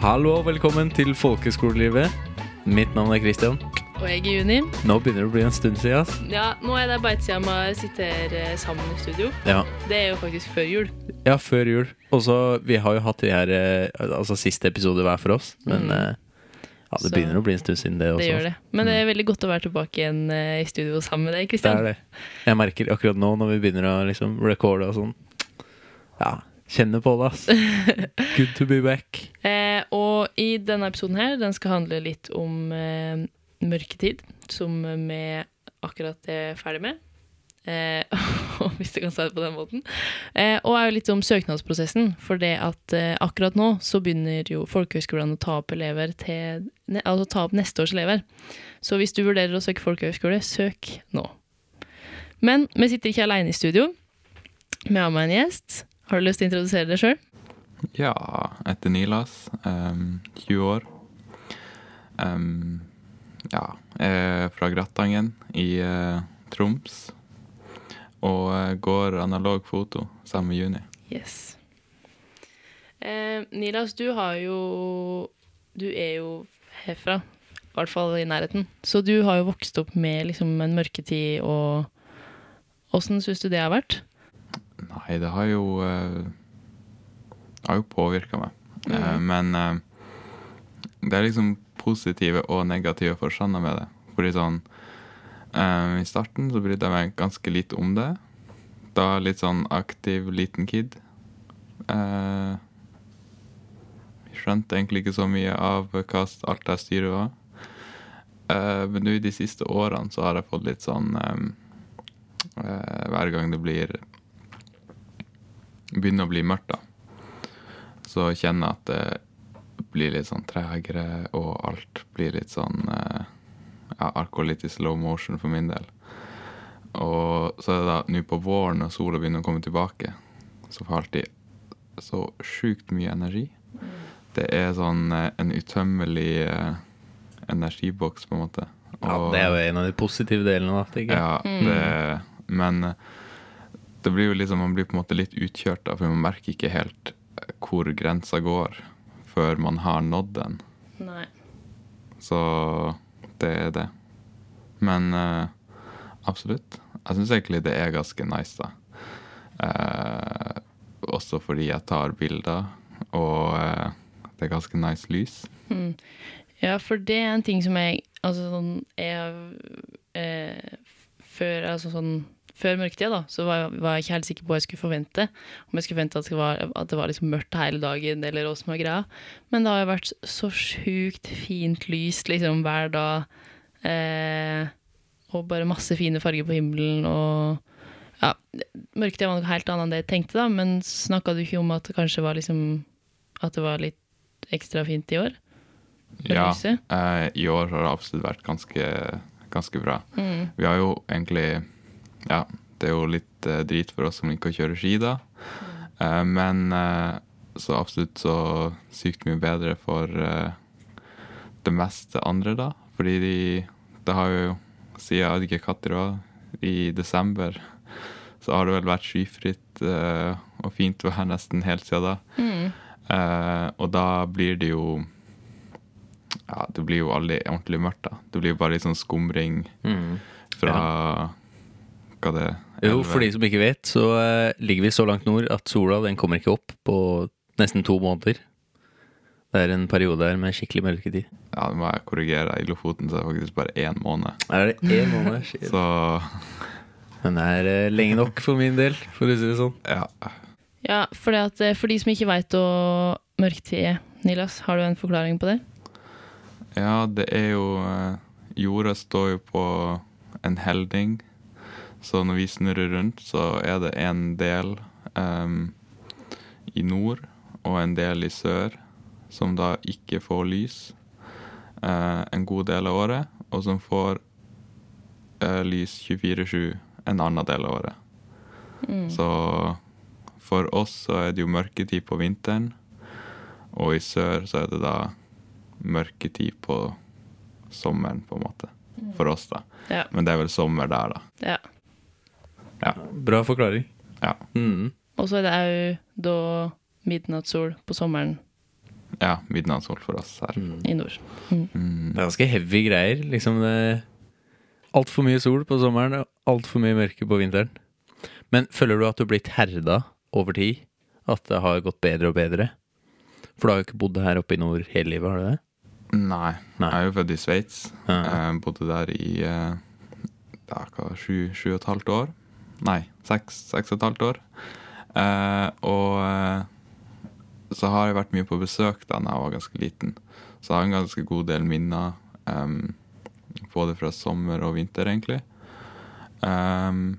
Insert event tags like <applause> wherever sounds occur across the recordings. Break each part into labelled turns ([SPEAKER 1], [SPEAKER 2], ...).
[SPEAKER 1] Hallo og velkommen til Folkeskolelivet. Mitt navn er Christian.
[SPEAKER 2] Og jeg er Juni.
[SPEAKER 1] Nå begynner det å bli en stund siden. ass.
[SPEAKER 2] Ja, nå er det bare et siden vi sitter eh, sammen i studio.
[SPEAKER 1] Ja.
[SPEAKER 2] Det er jo faktisk før jul.
[SPEAKER 1] ja, før jul. Og så, Vi har jo hatt de her eh, Altså siste episode hver for oss, men
[SPEAKER 2] Mm.
[SPEAKER 1] eh, ja, det
[SPEAKER 2] Så-
[SPEAKER 1] begynner å bli en stund siden det også.
[SPEAKER 2] Det gjør det. Men det er veldig godt å være tilbake igjen i studio sammen med deg,
[SPEAKER 1] Det
[SPEAKER 2] Kristian.
[SPEAKER 1] er det. Jeg merker akkurat nå når vi begynner å liksom recorde og sånn Ja, kjenner på det, ass. <laughs> Good to be back.
[SPEAKER 2] Eh, og i denne episoden her, den skal handle litt om eh, mørketid, som vi akkurat er ferdig med. Eh, <laughs> hvis du kan si det på den måten. Eh, og er jo litt om søknadsprosessen. For det at eh, akkurat nå så begynner jo folkehøyskolene å ta opp elever til ne, Altså ta opp neste års elever. Så hvis du vurderer å søke folkehøyskole, søk nå. Men vi sitter ikke alene i studio. Vi har med en gjest. Har du lyst til å introdusere deg sjøl?
[SPEAKER 3] Ja, jeg heter Nilas. Um, 20 år. Um, ja, jeg er fra Grattangen i uh, Troms. Og går analog foto sammen med Juni.
[SPEAKER 2] Yes. Eh, Nilas, du har jo Du er jo herfra, i hvert fall i nærheten. Så du har jo vokst opp med liksom en mørketid og Åssen syns du det har vært?
[SPEAKER 3] Nei, det har jo Det har jo påvirka meg. Mm. men eh, det er liksom positive og negative forstander med det. Fordi sånn eh, I starten så brydde jeg meg ganske lite om det. Da litt sånn aktiv liten kid. Eh, skjønte egentlig ikke så mye av hva alt det styret var. Eh, men nå i de siste årene så har jeg fått litt sånn eh, eh, Hver gang det blir begynner å bli mørkt, da, så kjenner jeg at det blir litt sånn tregere, og alt blir litt sånn eh, Ja, alt går litt i slow motion for min del. Og så er det da nå på våren, når sola begynner å komme tilbake, så får jeg alltid så sjukt mye energi. Det er sånn eh, en utømmelig eh, energiboks, på en måte.
[SPEAKER 1] Ja, Det er jo en av de positive delene, da. tenker jeg.
[SPEAKER 3] ja, det, men det blir jo liksom, man blir på en måte litt utkjørt, da, for man merker ikke helt eh, hvor grensa går før man har nådd den.
[SPEAKER 2] Nei.
[SPEAKER 3] Så det er det. Men uh, absolutt. Jeg syns egentlig det er ganske nice, da. Uh, også fordi jeg tar bilder, og uh, det er ganske nice lys.
[SPEAKER 2] Mm. Ja, for det er en ting som jeg Altså sånn jeg, Før altså sånn før mørketida, da, så var jeg, var jeg ikke helt sikker på hva jeg skulle forvente. Om jeg skulle forvente at det var, at det var liksom mørkt hele dagen, eller hva som var greia. Men det har jo vært så sjukt fint lys liksom hver dag. Eh, og bare masse fine farger på himmelen. Og ja, mørketida var noe helt annet enn det jeg tenkte, da. Men snakka du ikke om at det kanskje var liksom At det var litt ekstra fint i år?
[SPEAKER 3] Ja, eh, i år har det absolutt vært ganske, ganske bra.
[SPEAKER 2] Mm.
[SPEAKER 3] Vi har jo egentlig Ja, det er jo litt eh, drit for oss som liker å kjøre ski, da. Eh, men eh, så absolutt så sykt mye bedre for eh, det meste andre, da. Fordi de Det har jo siden jeg ikke katter òg, i desember, så har det vel vært skyfritt eh, og fint vær nesten helt siden da.
[SPEAKER 2] Mm.
[SPEAKER 3] Eh, og da blir det jo Ja, det blir jo aldri ordentlig mørkt, da. Det blir jo bare litt sånn skumring
[SPEAKER 1] Mm.
[SPEAKER 3] fra hva det
[SPEAKER 1] Jo, for de som ikke vet, så eh, ligger vi så langt nord at sola den kommer ikke opp på nesten to måneder. Det er en periode her med skikkelig mørketid.
[SPEAKER 3] Ja, det må jeg korrigere. I Lofoten så er det faktisk bare én måned.
[SPEAKER 1] Er det én måned? <laughs> Shit.
[SPEAKER 3] Så
[SPEAKER 1] Men det er eh, lenge nok for min del, for å si det sånn.
[SPEAKER 3] ja.
[SPEAKER 2] Ja, for, det at, eh, for de som ikke veit hva mørketid er, Nilas, har du en forklaring på det?
[SPEAKER 3] Ja, det er jo Jorda står jo på en helding, så når vi snurrer rundt, så er det en del um, i nord og en del i sør som da ikke får lys uh, en god del av året, og som får uh, lys 24-7 en annen del av året. Så for oss så er det jo mørketid på vinteren, og i sør så er det da mørketid på sommeren, på en måte. For oss, da.
[SPEAKER 2] Ja.
[SPEAKER 3] Men det er vel sommer der, da.
[SPEAKER 2] ja.
[SPEAKER 3] Ja.
[SPEAKER 1] Bra forklaring.
[SPEAKER 3] Ja.
[SPEAKER 1] Mm.
[SPEAKER 2] Og så er det òg da midnattssol på sommeren.
[SPEAKER 3] Ja, midnattssol for oss her.
[SPEAKER 2] i nord.
[SPEAKER 3] Mm.
[SPEAKER 1] Det er ganske heavy greier. Liksom det Altfor mye sol på sommeren og altfor mye mørke på vinteren. Men føler du at du har blitt herda over tid? At det har gått bedre og bedre? For du har jo ikke bodd her oppe i nord hele livet, har du det?
[SPEAKER 3] Nei.
[SPEAKER 1] Nei.
[SPEAKER 3] Jeg er jo født i Sveits.
[SPEAKER 1] Ja.
[SPEAKER 3] Eh, bodde der i eh, sju, sju og et halvt år. Nei, seks, seks og et halvt år. Eh, og eh, så har jeg vært mye på besøk da jeg var ganske liten. Så jeg har en ganske god del minner. um, både fra sommer og vinter, egentlig. Um,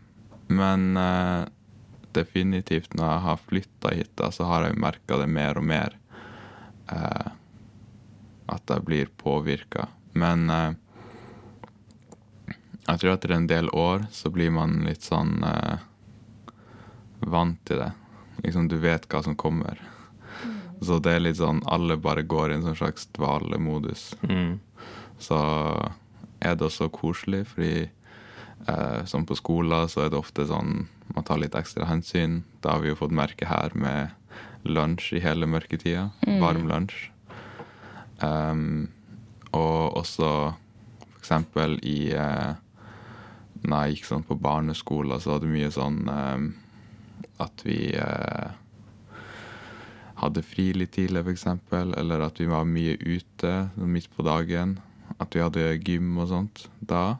[SPEAKER 3] men uh, definitivt når jeg har flytta hit, da, så har jeg merka det mer og mer. Uh, at jeg blir påvirka. Men eh, jeg tror etter en del år så blir man litt sånn eh, vant til det. Liksom du vet hva som kommer. Så det er litt sånn alle bare går i en sånn slags dvalemodus.
[SPEAKER 1] Mm.
[SPEAKER 3] Så er det også koselig, fordi eh, som på skolen så er det ofte sånn man tar litt ekstra hensyn. Det har vi jo fått merke her med lunsj i hele mørketida. Varm lunsj. Um, og også for eksempel i eh, Når jeg gikk sånn på barneskolen, så var det mye sånn eh, at vi eh, hadde fri litt tidlig, eksempel, eller at vi var mye ute midt på dagen. At vi hadde gym og sånt da.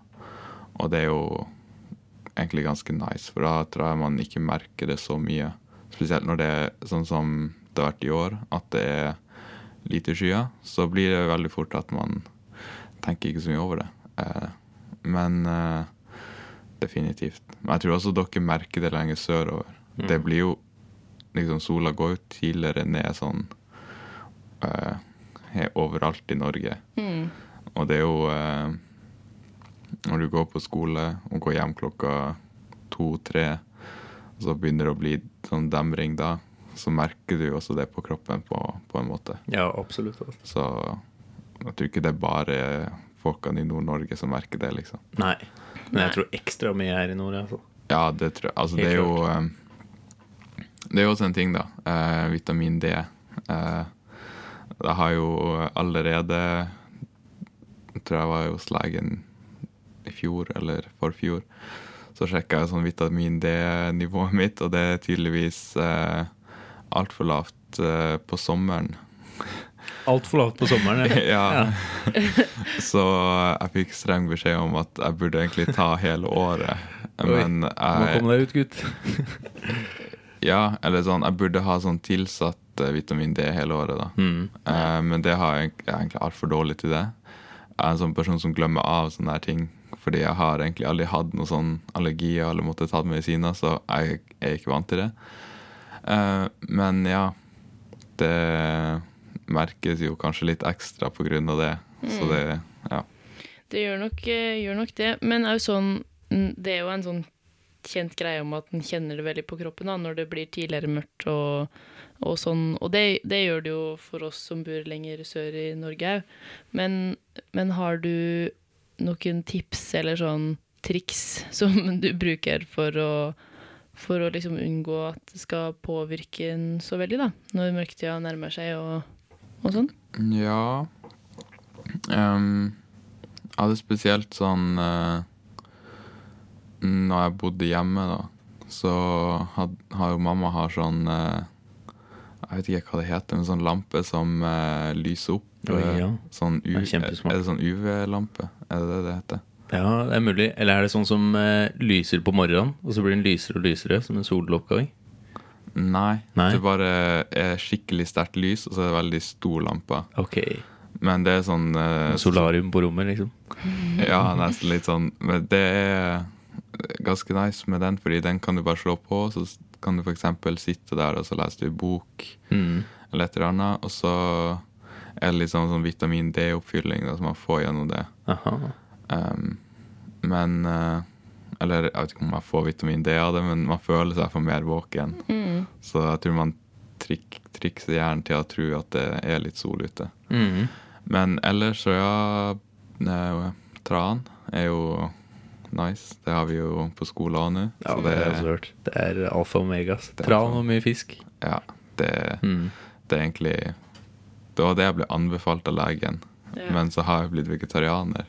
[SPEAKER 3] Og det er jo egentlig ganske nice, for da tror jeg man ikke merker det så mye. Spesielt når det er sånn som det har vært i år, at det er lite skyer. Så blir det veldig fort at man tenker ikke så mye over det. Eh, men definitivt. Men jeg tror også dere merker det lenger sørover. Det blir jo liksom Sola går jo tidligere ned sånn uh, overalt i Norge.
[SPEAKER 2] Mm.
[SPEAKER 3] Og det er jo uh, Når du går på skole og går hjem klokka to-tre, og så begynner det å bli sånn demring da, så merker du jo også det på kroppen på, på en måte.
[SPEAKER 1] Ja, absolutt.
[SPEAKER 3] Så jeg tror ikke det er bare folkene i Nord-Norge som merker det, liksom.
[SPEAKER 1] Nei. Men jeg tror ekstra mye her i nord, iallfall.
[SPEAKER 3] Ja, det tror jeg. Altså,
[SPEAKER 1] Helt
[SPEAKER 3] det er jo um, Det er jo også en ting, da. Uh, vitamin D. Uh, det har jo allerede tror jeg var hos legen i fjor eller forfjor. Så sjekka jeg sånn vitamin D-nivået mitt, og det er tydeligvis eh, altfor lavt eh, på sommeren.
[SPEAKER 1] Altfor lavt på sommeren.
[SPEAKER 3] ja. <laughs> <laughs> Så jeg fikk streng beskjed om at jeg burde egentlig ta hele året. <laughs>
[SPEAKER 1] Oi,
[SPEAKER 3] Men
[SPEAKER 1] Må
[SPEAKER 3] jeg,
[SPEAKER 1] komme deg ut, gutt.
[SPEAKER 3] ja, eller sånn, jeg burde ha sånn tilsatt eh, vitamin D hele året, da.
[SPEAKER 1] Mm.
[SPEAKER 3] Eh, men det har jeg, jeg er egentlig altfor dårlig til det. Jeg er en sånn person som glemmer av sånne her ting. Fordi jeg har egentlig aldri hatt noen sånn allergier eller måtte tatt medisiner, så jeg er ikke vant til det. Eh, men ja, det merkes jo kanskje litt ekstra av det. Så det, ja.
[SPEAKER 2] Det gjør nok, eh, gjør nok det. Men er sånn, mm, det er jo en sånn kjent greie om at en kjenner det veldig på kroppen da, når det blir tidligere mørkt og, og sånn. Og det, det gjør det jo for oss som bor lenger sør i Norge òg. Men, men har du noen tips eller sånn triks <laughs> som du bruker for å, for å liksom unngå at det skal påvirke en så veldig, da? Når mørketida nærmer seg og, og sånn?
[SPEAKER 3] Ja um, Jeg hadde spesielt sånn uh, Når jeg bodde hjemme, da, så had, har jo mamma har sånn uh, Jeg vet ikke hva det heter, men sånn lampe som uh, lyser opp.
[SPEAKER 1] Oi, ja.
[SPEAKER 3] Sånn U
[SPEAKER 1] Det er
[SPEAKER 3] er det sånn UV-lampe? Er det det det heter?
[SPEAKER 1] Ja, det er mulig. Eller er det sånn som lyser på morgenen, og så blir den lysere og lysere, som en soloppgang?
[SPEAKER 3] Nei.
[SPEAKER 1] Nei.
[SPEAKER 3] Det bare er skikkelig sterkt lys, og så er det veldig stor lampe.
[SPEAKER 1] Ok.
[SPEAKER 3] Men det er sånn eh,
[SPEAKER 1] Solarium på rommet, liksom. <laughs>
[SPEAKER 3] Ja, nesten litt sånn. Men det er ganske nice med den, fordi den kan du bare slå på, så kan du f.eks. sitte der og så leser du bok
[SPEAKER 1] Mm.
[SPEAKER 3] eller et eller annet, og så er det litt sånn, sånn vitamin D-oppfylling som man får gjennom det. Um, men eh, Eller jeg vet ikke om man får vitamin D av det, men man føler seg for mer våken.
[SPEAKER 2] Mm.
[SPEAKER 3] Så jeg tror man trik, trikser hjernen til å tro at det er litt sol ute.
[SPEAKER 1] Mm.
[SPEAKER 3] Men ellers så ja Tran er jo nice. Det har vi jo på skolen nå.
[SPEAKER 1] Ja,
[SPEAKER 3] så
[SPEAKER 1] det
[SPEAKER 3] det,
[SPEAKER 1] hørt. Det er alfa og omega.
[SPEAKER 3] er
[SPEAKER 1] Tran og mye fisk.
[SPEAKER 3] ja, det,
[SPEAKER 1] Mm.
[SPEAKER 3] det er egentlig Det var det jeg ble anbefalt av legen.
[SPEAKER 2] Ja.
[SPEAKER 3] Men så har jeg blitt vegetarianer.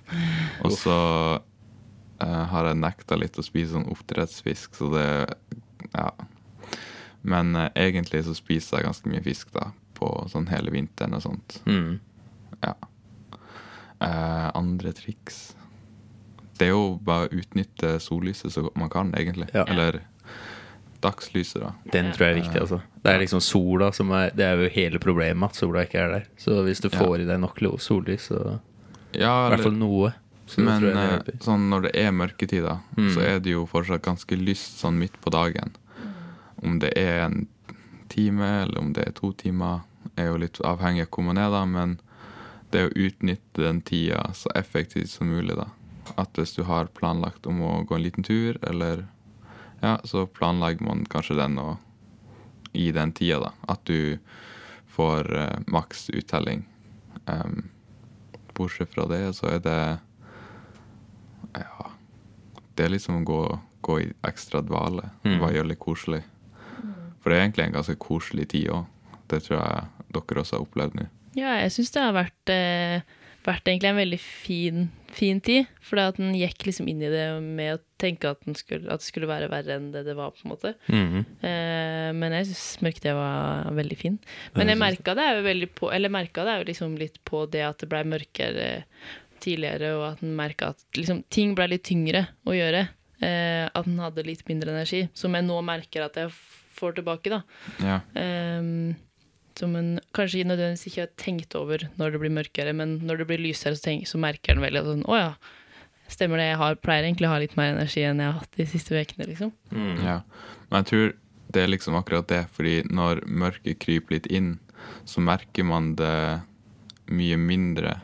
[SPEAKER 3] Og så uh, har jeg nekta litt å spise sånn oppdrettsfisk, så det Ja. Men eh, egentlig så spiser jeg ganske mye fisk, da. På sånn hele vinteren og sånt.
[SPEAKER 1] Mm.
[SPEAKER 3] Ja. Eh, andre triks Det er jo bare å utnytte sollyset så godt man kan, egentlig.
[SPEAKER 1] Ja.
[SPEAKER 3] Eller dagslyset, da.
[SPEAKER 1] Den tror jeg er viktig, altså. Det er liksom sola som er Det er jo hele problemet, at sola ikke er der. Så hvis du
[SPEAKER 3] Ja.
[SPEAKER 1] får i deg nok sollys, så
[SPEAKER 3] Ja,
[SPEAKER 1] I hvert fall noe.
[SPEAKER 3] Men eh, sånn når det er mørketid, da,
[SPEAKER 1] Mm.
[SPEAKER 3] så er det jo fortsatt ganske lyst sånn midt på dagen. Om det er en time eller om det er to timer, er jo litt avhengig av hvor man er, da. Men det å utnytte den tida så effektivt som mulig, da. At hvis du har planlagt om å gå en liten tur, eller Ja, så planlegger man kanskje den og i den tida, da. At du får uh, maks uttelling. Um, bortsett fra det, så er det Ja. Det er liksom å gå, gå i ekstra dvale.
[SPEAKER 1] Mm.
[SPEAKER 3] Bare gjøre det koselig. For det er egentlig en ganske koselig tid òg. Det tror jeg dere også har opplevd nå.
[SPEAKER 2] Ja, jeg syns det har vært, eh, vært egentlig en veldig fin, fin tid. For at den gikk liksom inn i det med å tenke at, den skulle, at det skulle være verre enn det det var, på en måte.
[SPEAKER 1] Mhm.
[SPEAKER 2] Eh, men jeg syns mørketida var veldig fin. Men jeg merka det jo veldig på Eller merka det jo liksom litt på det at det blei mørkere tidligere, og at en merka at liksom, ting blei litt tyngre å gjøre. Eh, at en hadde litt mindre energi. Som jeg nå merker at jeg får tilbake, da.
[SPEAKER 3] Ja.
[SPEAKER 2] Um, som en kanskje nødvendigvis ikke har tenkt over når det blir mørkere, men når det blir lysere, så, tenk, så merker en veldig sånn, å ja, stemmer det, jeg har, pleier egentlig å ha litt mer energi enn jeg har hatt de siste ukene, liksom.
[SPEAKER 1] Mm.
[SPEAKER 3] Ja, men jeg tror det er liksom akkurat det, fordi når mørket kryper litt inn, så merker man det mye mindre.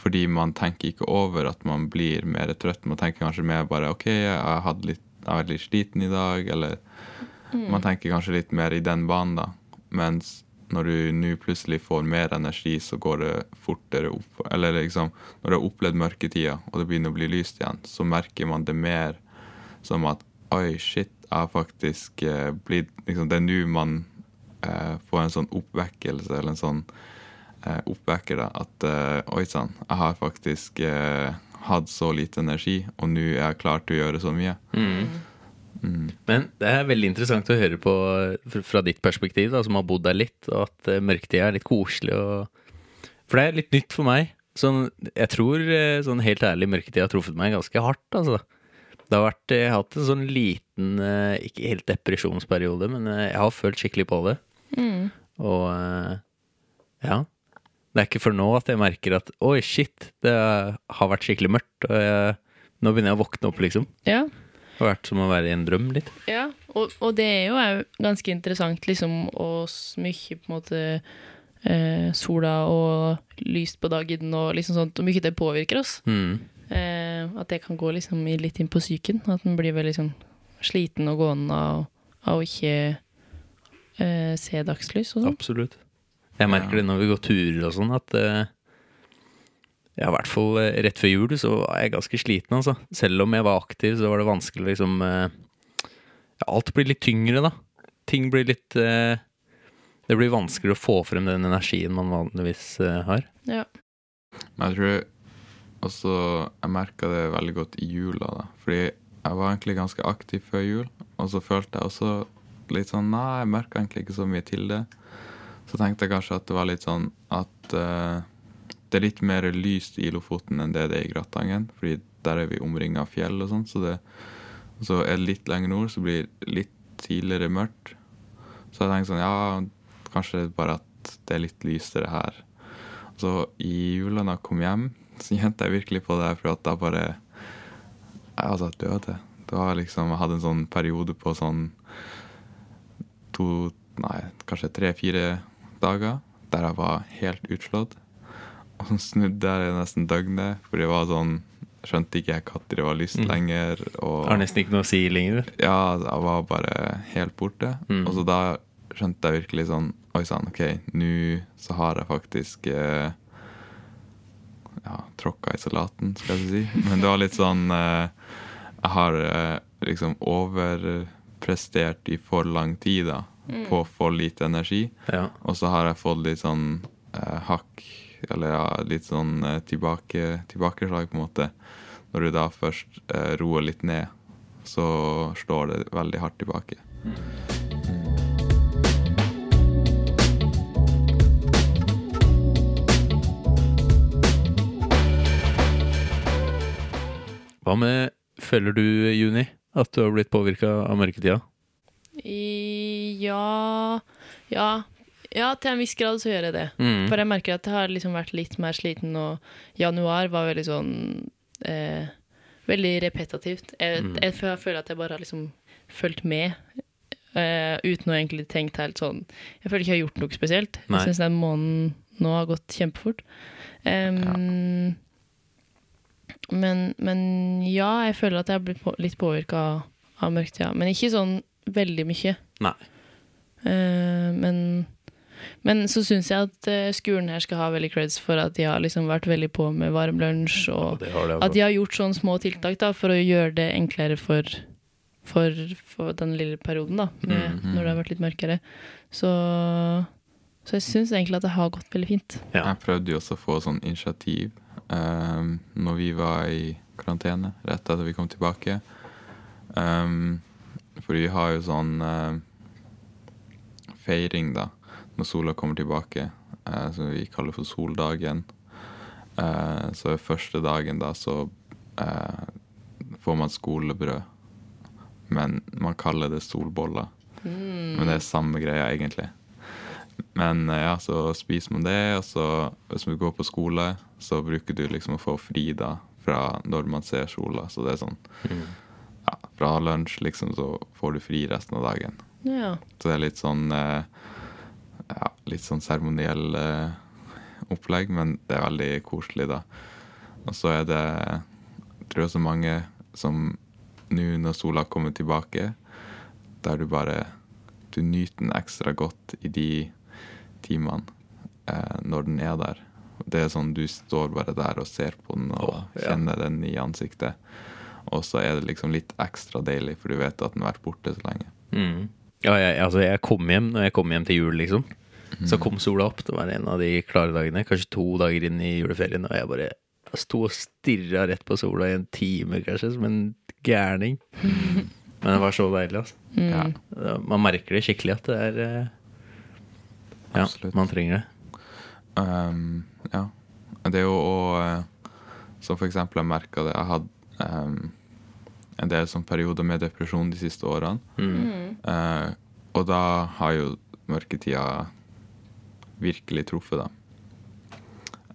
[SPEAKER 3] Fordi man tenker ikke over at man blir mer trøtt. Man tenker kanskje mer bare OK, jeg har vært litt sliten i dag, eller Man tenker kanskje litt mer i den banen, da. Mens når du nå plutselig får mer energi, så går det fortere opp. Eller liksom, når du har opplevd mørketida, og det begynner å bli lyst igjen, så merker man det mer som at oi, shit, jeg har faktisk eh, blitt liksom, Det er nå man eh, får en sånn oppvekkelse, eller en sånn eh, oppvekker, da. At eh, oi sann, jeg har faktisk eh, hatt så lite energi, og nå er jeg klar til å gjøre så mye.
[SPEAKER 1] Mm.
[SPEAKER 3] Mm.
[SPEAKER 1] Men det er veldig interessant å høre på fra ditt perspektiv, da, som har bodd der litt, og at uh, mørketida er litt koselig. Og... For det er litt nytt for meg. Sånn, jeg tror eh, sånn helt ærlig mørketida har truffet meg ganske hardt. Altså. Det har vært, jeg har hatt en sånn liten, eh, ikke helt depresjonsperiode, men eh, jeg har følt skikkelig på det. Og eh, ja. Det er ikke før nå at jeg merker at oi, shit, det har vært skikkelig mørkt. Og jeg, nå begynner jeg å våkne opp, liksom.
[SPEAKER 2] Ja,
[SPEAKER 1] har vært som å være i en drøm litt.
[SPEAKER 2] ja. Og, og det er jo er ganske interessant, liksom, å smykke på en måte eh, sola og lyst på dagen og liksom sånt, hvor mye det påvirker oss.
[SPEAKER 1] Mm.
[SPEAKER 2] Eh, at det kan gå liksom litt inn på psyken. At en blir veldig sånn sliten og gående av, av å ikke eh, se dagslys og sånn.
[SPEAKER 1] Absolutt. Jeg merker det når vi går turer og sånn, at eh, ja, i hvert fall eh, rett før jul så var jeg ganske sliten, altså. Selv om jeg var aktiv, så var det vanskelig liksom eh, ja, Alt blir litt tyngre, da. Ting blir litt eh, Det blir vanskeligere å få frem den energien man vanligvis eh, har.
[SPEAKER 2] Ja.
[SPEAKER 3] Men jeg tror også jeg merka det veldig godt i jula, da. Fordi jeg var egentlig ganske aktiv før jul, og så følte jeg også litt sånn Nei, jeg merka egentlig ikke så mye til det. Så tenkte jeg kanskje at det var litt sånn at eh, det er litt mer lyst i Lofoten enn det det er i Gratangen, fordi der er vi omringa av fjell og sånn, så det så er det litt lenger nord, så blir det litt tidligere mørkt. Så jeg tenkte sånn Ja, kanskje bare at det er litt lysere her. Så i jula da jeg kom hjem, <laughs> så kjente jeg virkelig på det, for at da bare Jeg altså døde. Det var liksom, Jeg en sånn periode på sånn to Nei, kanskje tre-fire dager der jeg var helt utslått. Og så snudde jeg nesten døgnet, for det var sånn Skjønte ikke jeg når det var lyst
[SPEAKER 1] Mm.
[SPEAKER 3] lenger. Og
[SPEAKER 1] Har nesten ikke noe å si lenger.
[SPEAKER 3] ja, jeg var bare helt borte.
[SPEAKER 1] Mm.
[SPEAKER 3] Og så da skjønte jeg virkelig sånn Oi sann, OK, nå så har jeg faktisk eh, Ja, tråkka i salaten, skal jeg si. Men det var litt sånn eh, Jeg har eh, liksom overprestert i for lang tid, da. På for lite energi.
[SPEAKER 1] Ja.
[SPEAKER 3] Og så har jeg fått litt sånn eh, hakk, eller ja, litt sånn eh, tilbake, tilbakeslag, på en måte. Når du da først eh, roer litt ned, så slår det veldig hardt tilbake.
[SPEAKER 1] Hva med Føler du, Juni, at du har blitt påvirka av mørketida?
[SPEAKER 2] Ja Ja. Ja, til en viss grad så gjør jeg det.
[SPEAKER 1] Mm.
[SPEAKER 2] For jeg merker at jeg har liksom vært litt mer sliten, og januar var veldig sånn eh, Veldig repetitivt. Jeg,
[SPEAKER 1] Mm.
[SPEAKER 2] jeg, føler- at jeg bare har liksom fulgt med. eh, uten å egentlig tenkt helt sånn Jeg føler ikke jeg har gjort noe spesielt.
[SPEAKER 1] Nei.
[SPEAKER 2] Jeg syns den måneden nå har gått kjempefort. Em, men, men ja, jeg føler at jeg har blitt på, litt påvirka av, av mørketida. Men ikke sånn veldig mye.
[SPEAKER 1] Nei.
[SPEAKER 2] Uh, men, men så syns jeg at eh, skolen her skal ha veldig creds for at de har liksom vært veldig på med varm lunsj, og
[SPEAKER 1] det har det
[SPEAKER 2] at de har gjort sånne små tiltak da, for å gjøre det enklere for, for, for den lille perioden, da, med,
[SPEAKER 1] Mhm.
[SPEAKER 2] når det har vært litt mørkere. Så, så jeg syns egentlig at det har gått veldig fint.
[SPEAKER 1] Ja.
[SPEAKER 3] Jeg prøvde jo også å få sånn initiativ um, når vi var i karantene, rett etter vi kom tilbake. Um, for vi har jo sånn um, feiring, da, når sola kommer tilbake, eh, som vi kaller for soldagen. Eh, så første dagen, da, så eh, får man skolebrød. Men man kaller det solboller. Men det er samme greia, egentlig. Men eh, ja, så spiser man det, og så hvis du går på skole, så bruker du liksom å få fri da fra når man ser sola. Så det er sånn
[SPEAKER 1] Mm.
[SPEAKER 3] ja, fra lunsj liksom, så får du fri resten av dagen.
[SPEAKER 2] Ja.
[SPEAKER 3] Så det er litt sånn eh, ja, litt sånn seremoniell eh, opplegg, men det er veldig koselig, da. Og så er det jeg tror så mange som nå når sola kommer tilbake, der du bare du nyter den ekstra godt i de timene eh, når den er der. Det er sånn du står bare der og ser på den og
[SPEAKER 1] oh, ja.
[SPEAKER 3] kjenner den i ansiktet. Og så er det liksom litt ekstra deilig, for du vet at den har vært borte så lenge.
[SPEAKER 1] Mm. Ja, jeg, altså jeg kom hjem når jeg kom hjem til jul, liksom. Så kom sola opp. Det var en av de klare dagene. Kanskje to dager inn i juleferien. Og jeg bare jeg sto og stirra rett på sola i en time, kanskje, som en gærning. <laughs> Men det var så deilig, altså.
[SPEAKER 2] Mm.
[SPEAKER 3] Ja.
[SPEAKER 1] Man merker det skikkelig at det er eh, Ja,
[SPEAKER 3] Absolutt.
[SPEAKER 1] man trenger det.
[SPEAKER 3] Um, ja. Det er jo å Som for eksempel jeg merka det Jeg hadde um, en del sånn perioder med depresjon de siste årene.
[SPEAKER 1] Mm.
[SPEAKER 3] Uh, og da har jo mørketida virkelig truffet, da.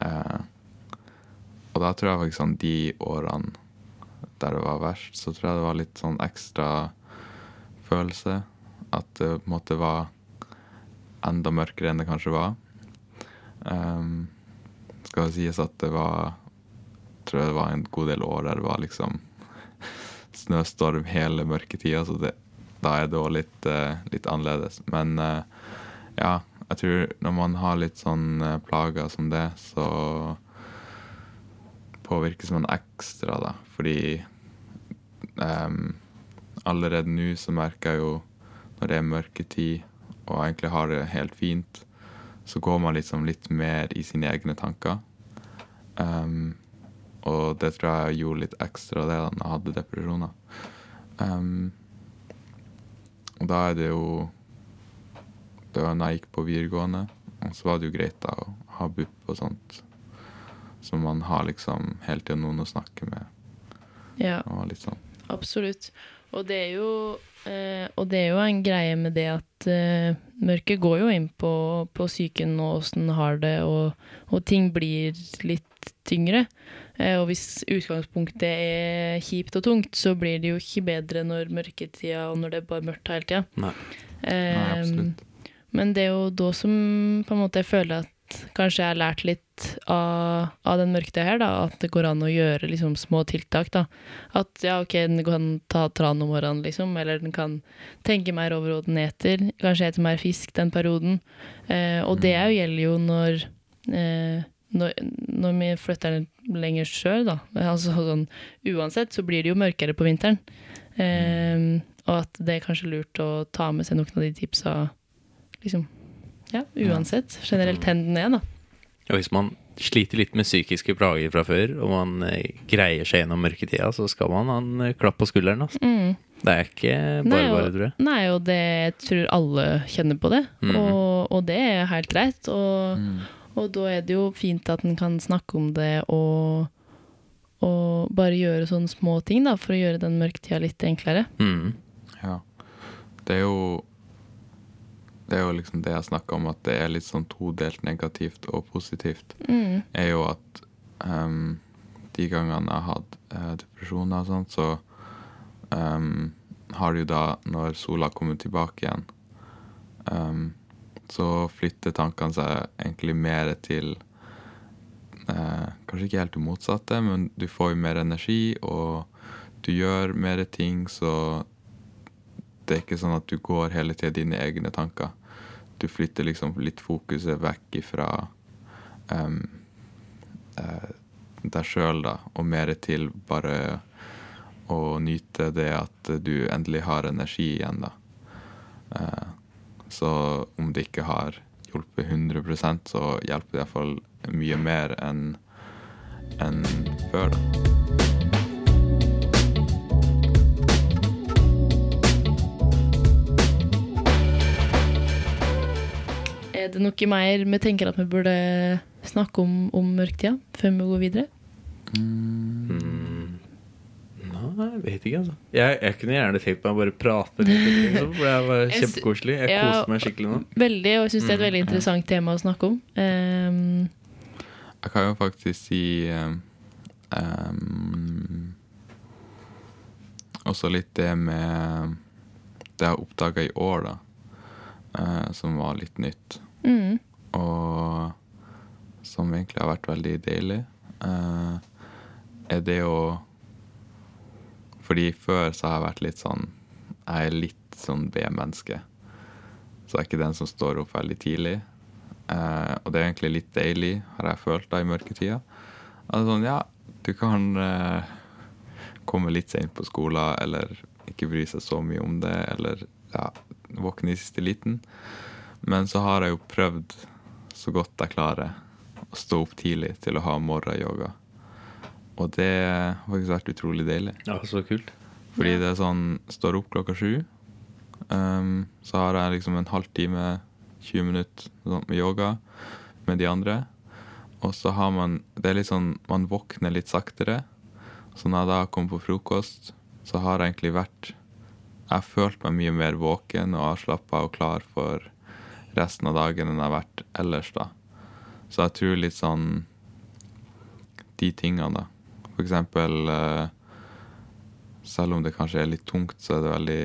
[SPEAKER 3] Eh, og da tror jeg faktisk sånn de årene der det var verst, så tror jeg det var litt sånn ekstra følelse. At det på en måte var enda mørkere enn det kanskje var. Um, skal det sies at det var tror jeg det var en god del år der det var liksom <laughs> snøstorm hele mørketida, så det, da er det òg litt, eh, litt annerledes. Men eh, ja, jeg tror når man har litt sånn eh, plager som det, så påvirkes man ekstra, da. Fordi um, allerede nå så merker jeg jo når det er mørketid og egentlig har det helt fint, så går man liksom litt mer i sine egne tanker. Um, og det tror jeg gjorde litt ekstra det da når jeg hadde depresjoner. Um, og da er det jo Det var da jeg gikk på videregående, og så var det jo greit da å ha BUP og sånt. Så man har liksom hele tida noen å snakke med.
[SPEAKER 2] ja.
[SPEAKER 3] Og litt sånn.
[SPEAKER 2] Absolutt. Og det er jo, eh, og det er jo en greie med det at eh, mørket går jo inn på, på psyken og åssen den har det, og, og ting blir litt tyngre. Eh, og hvis utgangspunktet er kjipt og tungt, så blir det jo ikke bedre når mørketida og når det er bare mørkt hele tida.
[SPEAKER 1] Nei.
[SPEAKER 2] Eh,
[SPEAKER 3] Nei, absolutt.
[SPEAKER 2] Men det er jo da som på en måte jeg føler at kanskje jeg har lært litt av, av den mørketida her, da, at det går an å gjøre liksom små tiltak. da. At ja, ok, den kan ta tran om morgenen, liksom, eller den kan tenke mer over hva den eter. Kanskje ete mer fisk den perioden. Eh, og det jo, gjelder jo når, eh, når når vi flytter lenger sør, da. Altså sånn uansett så blir det jo mørkere på vinteren. Eh, og at det er kanskje lurt å ta med seg noen av de tipsa liksom, ja, uansett. Generelt hvor den er, da.
[SPEAKER 1] Og hvis man sliter litt med psykiske plager fra før, og man eh, greier seg gjennom mørketida, så skal man ha en eh, klapp på skulderen. Altså.
[SPEAKER 2] Mm.
[SPEAKER 1] Det er ikke bare bare, tror jeg.
[SPEAKER 2] Nei, og det jeg tror alle kjenner på det.
[SPEAKER 1] Mm.
[SPEAKER 2] Og, og det er helt greit. Og,
[SPEAKER 3] Mm.
[SPEAKER 2] og da er det jo fint at en kan snakke om det og, og bare gjøre sånne små ting da, for å gjøre den mørketida litt enklere.
[SPEAKER 1] Mm.
[SPEAKER 3] Ja. Det er jo Det er jo liksom det jeg snakka om, at det er litt sånn todelt negativt og positivt.
[SPEAKER 2] Mm.
[SPEAKER 3] Er jo at um, de gangene jeg har hatt uh, depresjoner og sånt, så um, har du jo da, når sola kommer tilbake igjen, um, så flytter tankene seg egentlig mer til uh, Kanskje ikke helt det motsatte, men du får jo mer energi, og du gjør mer ting, så det er ikke sånn at du går hele tida dine egne tanker. Du flytter liksom litt fokuset vekk ifra um, uh, deg sjøl, da, og mer til bare å nyte det at du endelig har energi igjen, da. Uh, så om det ikke har hjulpet 100% så hjelper det iallfall mye mer enn enn før, da.
[SPEAKER 2] Er det noe mer vi tenker at vi burde snakke om om mørketida før vi går videre?
[SPEAKER 1] Mm. Nei, jeg vet ikke, altså. Jeg, jeg kunne gjerne tenkt meg å bare prate litt, liksom, for det var <laughs> kjempekoselig. Jeg
[SPEAKER 2] Ja.
[SPEAKER 1] koser meg skikkelig nå.
[SPEAKER 2] Veldig, og jeg syns det er et
[SPEAKER 3] Mm,
[SPEAKER 2] veldig interessant tema å snakke om. Um,
[SPEAKER 3] Jeg kan jo faktisk si um, um, Også litt det med Det jeg oppdaga i år, da, Uh, som var litt nytt.
[SPEAKER 2] Mm,
[SPEAKER 3] Og som egentlig har vært veldig deilig, uh, er det å Fordi før så har jeg vært litt sånn Jeg er litt sånn B-menneske. Så jeg er ikke den som står opp veldig tidlig. Uh, og det er egentlig litt deilig, har jeg følt da i mørketida. Altså sånn, ja, du kan uh, komme litt sent på skolen, eller ikke bry seg så mye om det, eller ja, våkne i siste liten. Men så har jeg jo prøvd så godt jeg klarer å stå opp tidlig til å ha morgenyoga. Og det har faktisk vært utrolig deilig.
[SPEAKER 1] Ja, så kult.
[SPEAKER 3] Fordi det er sånn Står opp klokka sju, um, så har jeg liksom en halvtime, 20 minutter sånn, med yoga med de andre. Og så har man Det er litt sånn Man våkner litt saktere. Så når jeg da kommer på frokost, så har jeg egentlig vært Jeg har følt meg mye mer våken og avslappa og klar for resten av dagen enn jeg har vært ellers, da. Så jeg tror litt sånn De tingene, da. For eksempel eh, selv om det kanskje er litt tungt, så er det veldig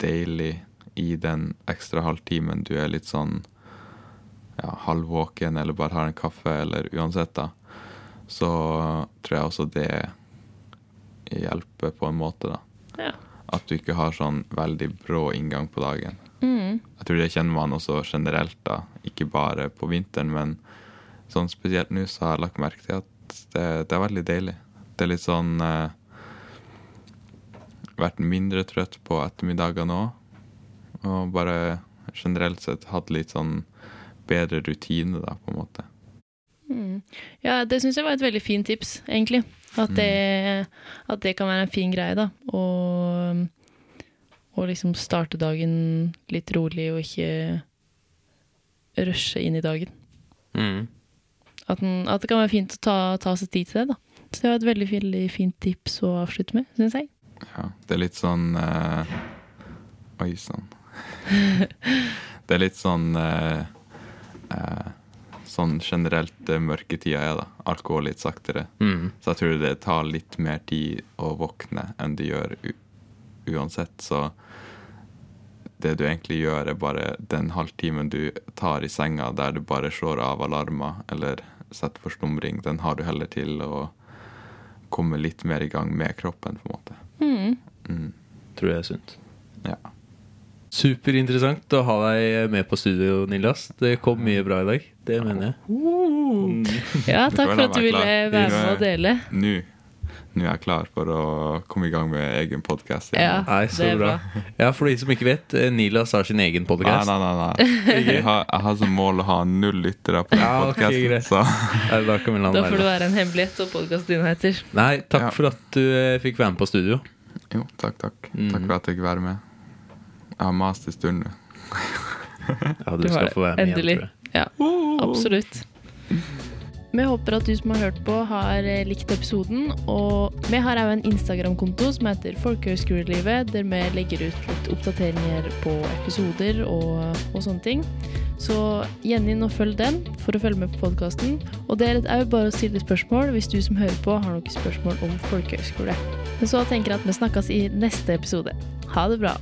[SPEAKER 3] deilig i den ekstra halvtimen du er litt sånn ja, halvvåken eller bare har en kaffe, eller uansett, da. Så tror jeg også det hjelper på en måte, da.
[SPEAKER 2] ja.
[SPEAKER 3] At du ikke har sånn veldig brå inngang på dagen.
[SPEAKER 2] Mm,
[SPEAKER 3] Jeg tror det kjenner man også generelt, da. Ikke bare på vinteren, men sånn spesielt nå så har jeg lagt merke til at det, det er veldig deilig. Det er litt sånn eh, Vært mindre trøtt på ettermiddagene òg. Og bare generelt sett hatt litt sånn bedre rutine, da, på en måte.
[SPEAKER 2] mm. Ja, det syns jeg var et veldig fint tips, egentlig. At det, at det kan være en fin greie, da. Og, og liksom starte dagen litt rolig og ikke rushe inn i dagen.
[SPEAKER 1] Mm.
[SPEAKER 2] At, den, at det kan være fint å ta, ta seg tid til det, da. Så det var et veldig, veldig fint tips å avslutte med, syns jeg.
[SPEAKER 3] Ja, det er litt sånn uh... Oi sann. <laughs> det er litt sånn uh... Uh... Sånn generelt mørketida er, da. Alt går litt saktere.
[SPEAKER 1] Mm.
[SPEAKER 3] Så jeg tror det tar litt mer tid å våkne enn det gjør u uansett. Så det du egentlig gjør, er bare den halvtimen du tar i senga der du bare slår av alarmer eller setter for slumring, den har du heller til å komme litt mer i gang med kroppen, på en måte.
[SPEAKER 2] Mm.
[SPEAKER 3] Mm.
[SPEAKER 1] Tror jeg er sunt.
[SPEAKER 3] Ja.
[SPEAKER 1] Superinteressant å ha deg med på studio, Nillas, Det kom mye bra i dag. Det mener jeg. Mm.
[SPEAKER 2] Ja, takk for at du ville være med og dele.
[SPEAKER 3] Nå nå er jeg klar for å komme i gang med egen podkast.
[SPEAKER 2] Ja,
[SPEAKER 1] Nei, så bra.
[SPEAKER 2] bra.
[SPEAKER 1] Ja, for de som ikke vet, eh, Nilas har sin egen
[SPEAKER 3] Nei,
[SPEAKER 1] podkast.
[SPEAKER 3] nei, nei. nei. Jeg, <laughs> har, jeg har som mål å ha null lyttere på den
[SPEAKER 1] Ja, podkasten.
[SPEAKER 3] podcasten,
[SPEAKER 1] greit. Da
[SPEAKER 2] Da får du
[SPEAKER 1] være.
[SPEAKER 2] være en hemmelighet og podkasten din heter.
[SPEAKER 1] Nei, takk
[SPEAKER 3] Ja.
[SPEAKER 1] for at du eh, fikk være med på studio.
[SPEAKER 3] jo, takk, takk.
[SPEAKER 1] Mm.
[SPEAKER 3] Takk for at jeg fikk være med. Jeg har mast en stund nå.
[SPEAKER 1] Ja, du,
[SPEAKER 2] Du
[SPEAKER 1] skal få være med igjen, tror jeg.
[SPEAKER 2] Ja, absolutt. Vi håper at du som har hørt på, har eh, likt episoden. Og vi har òg en Instagram-konto som heter Folkehøgskolelivet, der vi legger ut litt oppdateringer på episoder og, og sånne ting. Så gjerne inn og følg den for å følge med på podkasten. Og det er òg bare å stille spørsmål hvis du som hører på, har noen spørsmål om folkehøgskole. Så tenker jeg at vi snakkes i neste episode. Ha det bra.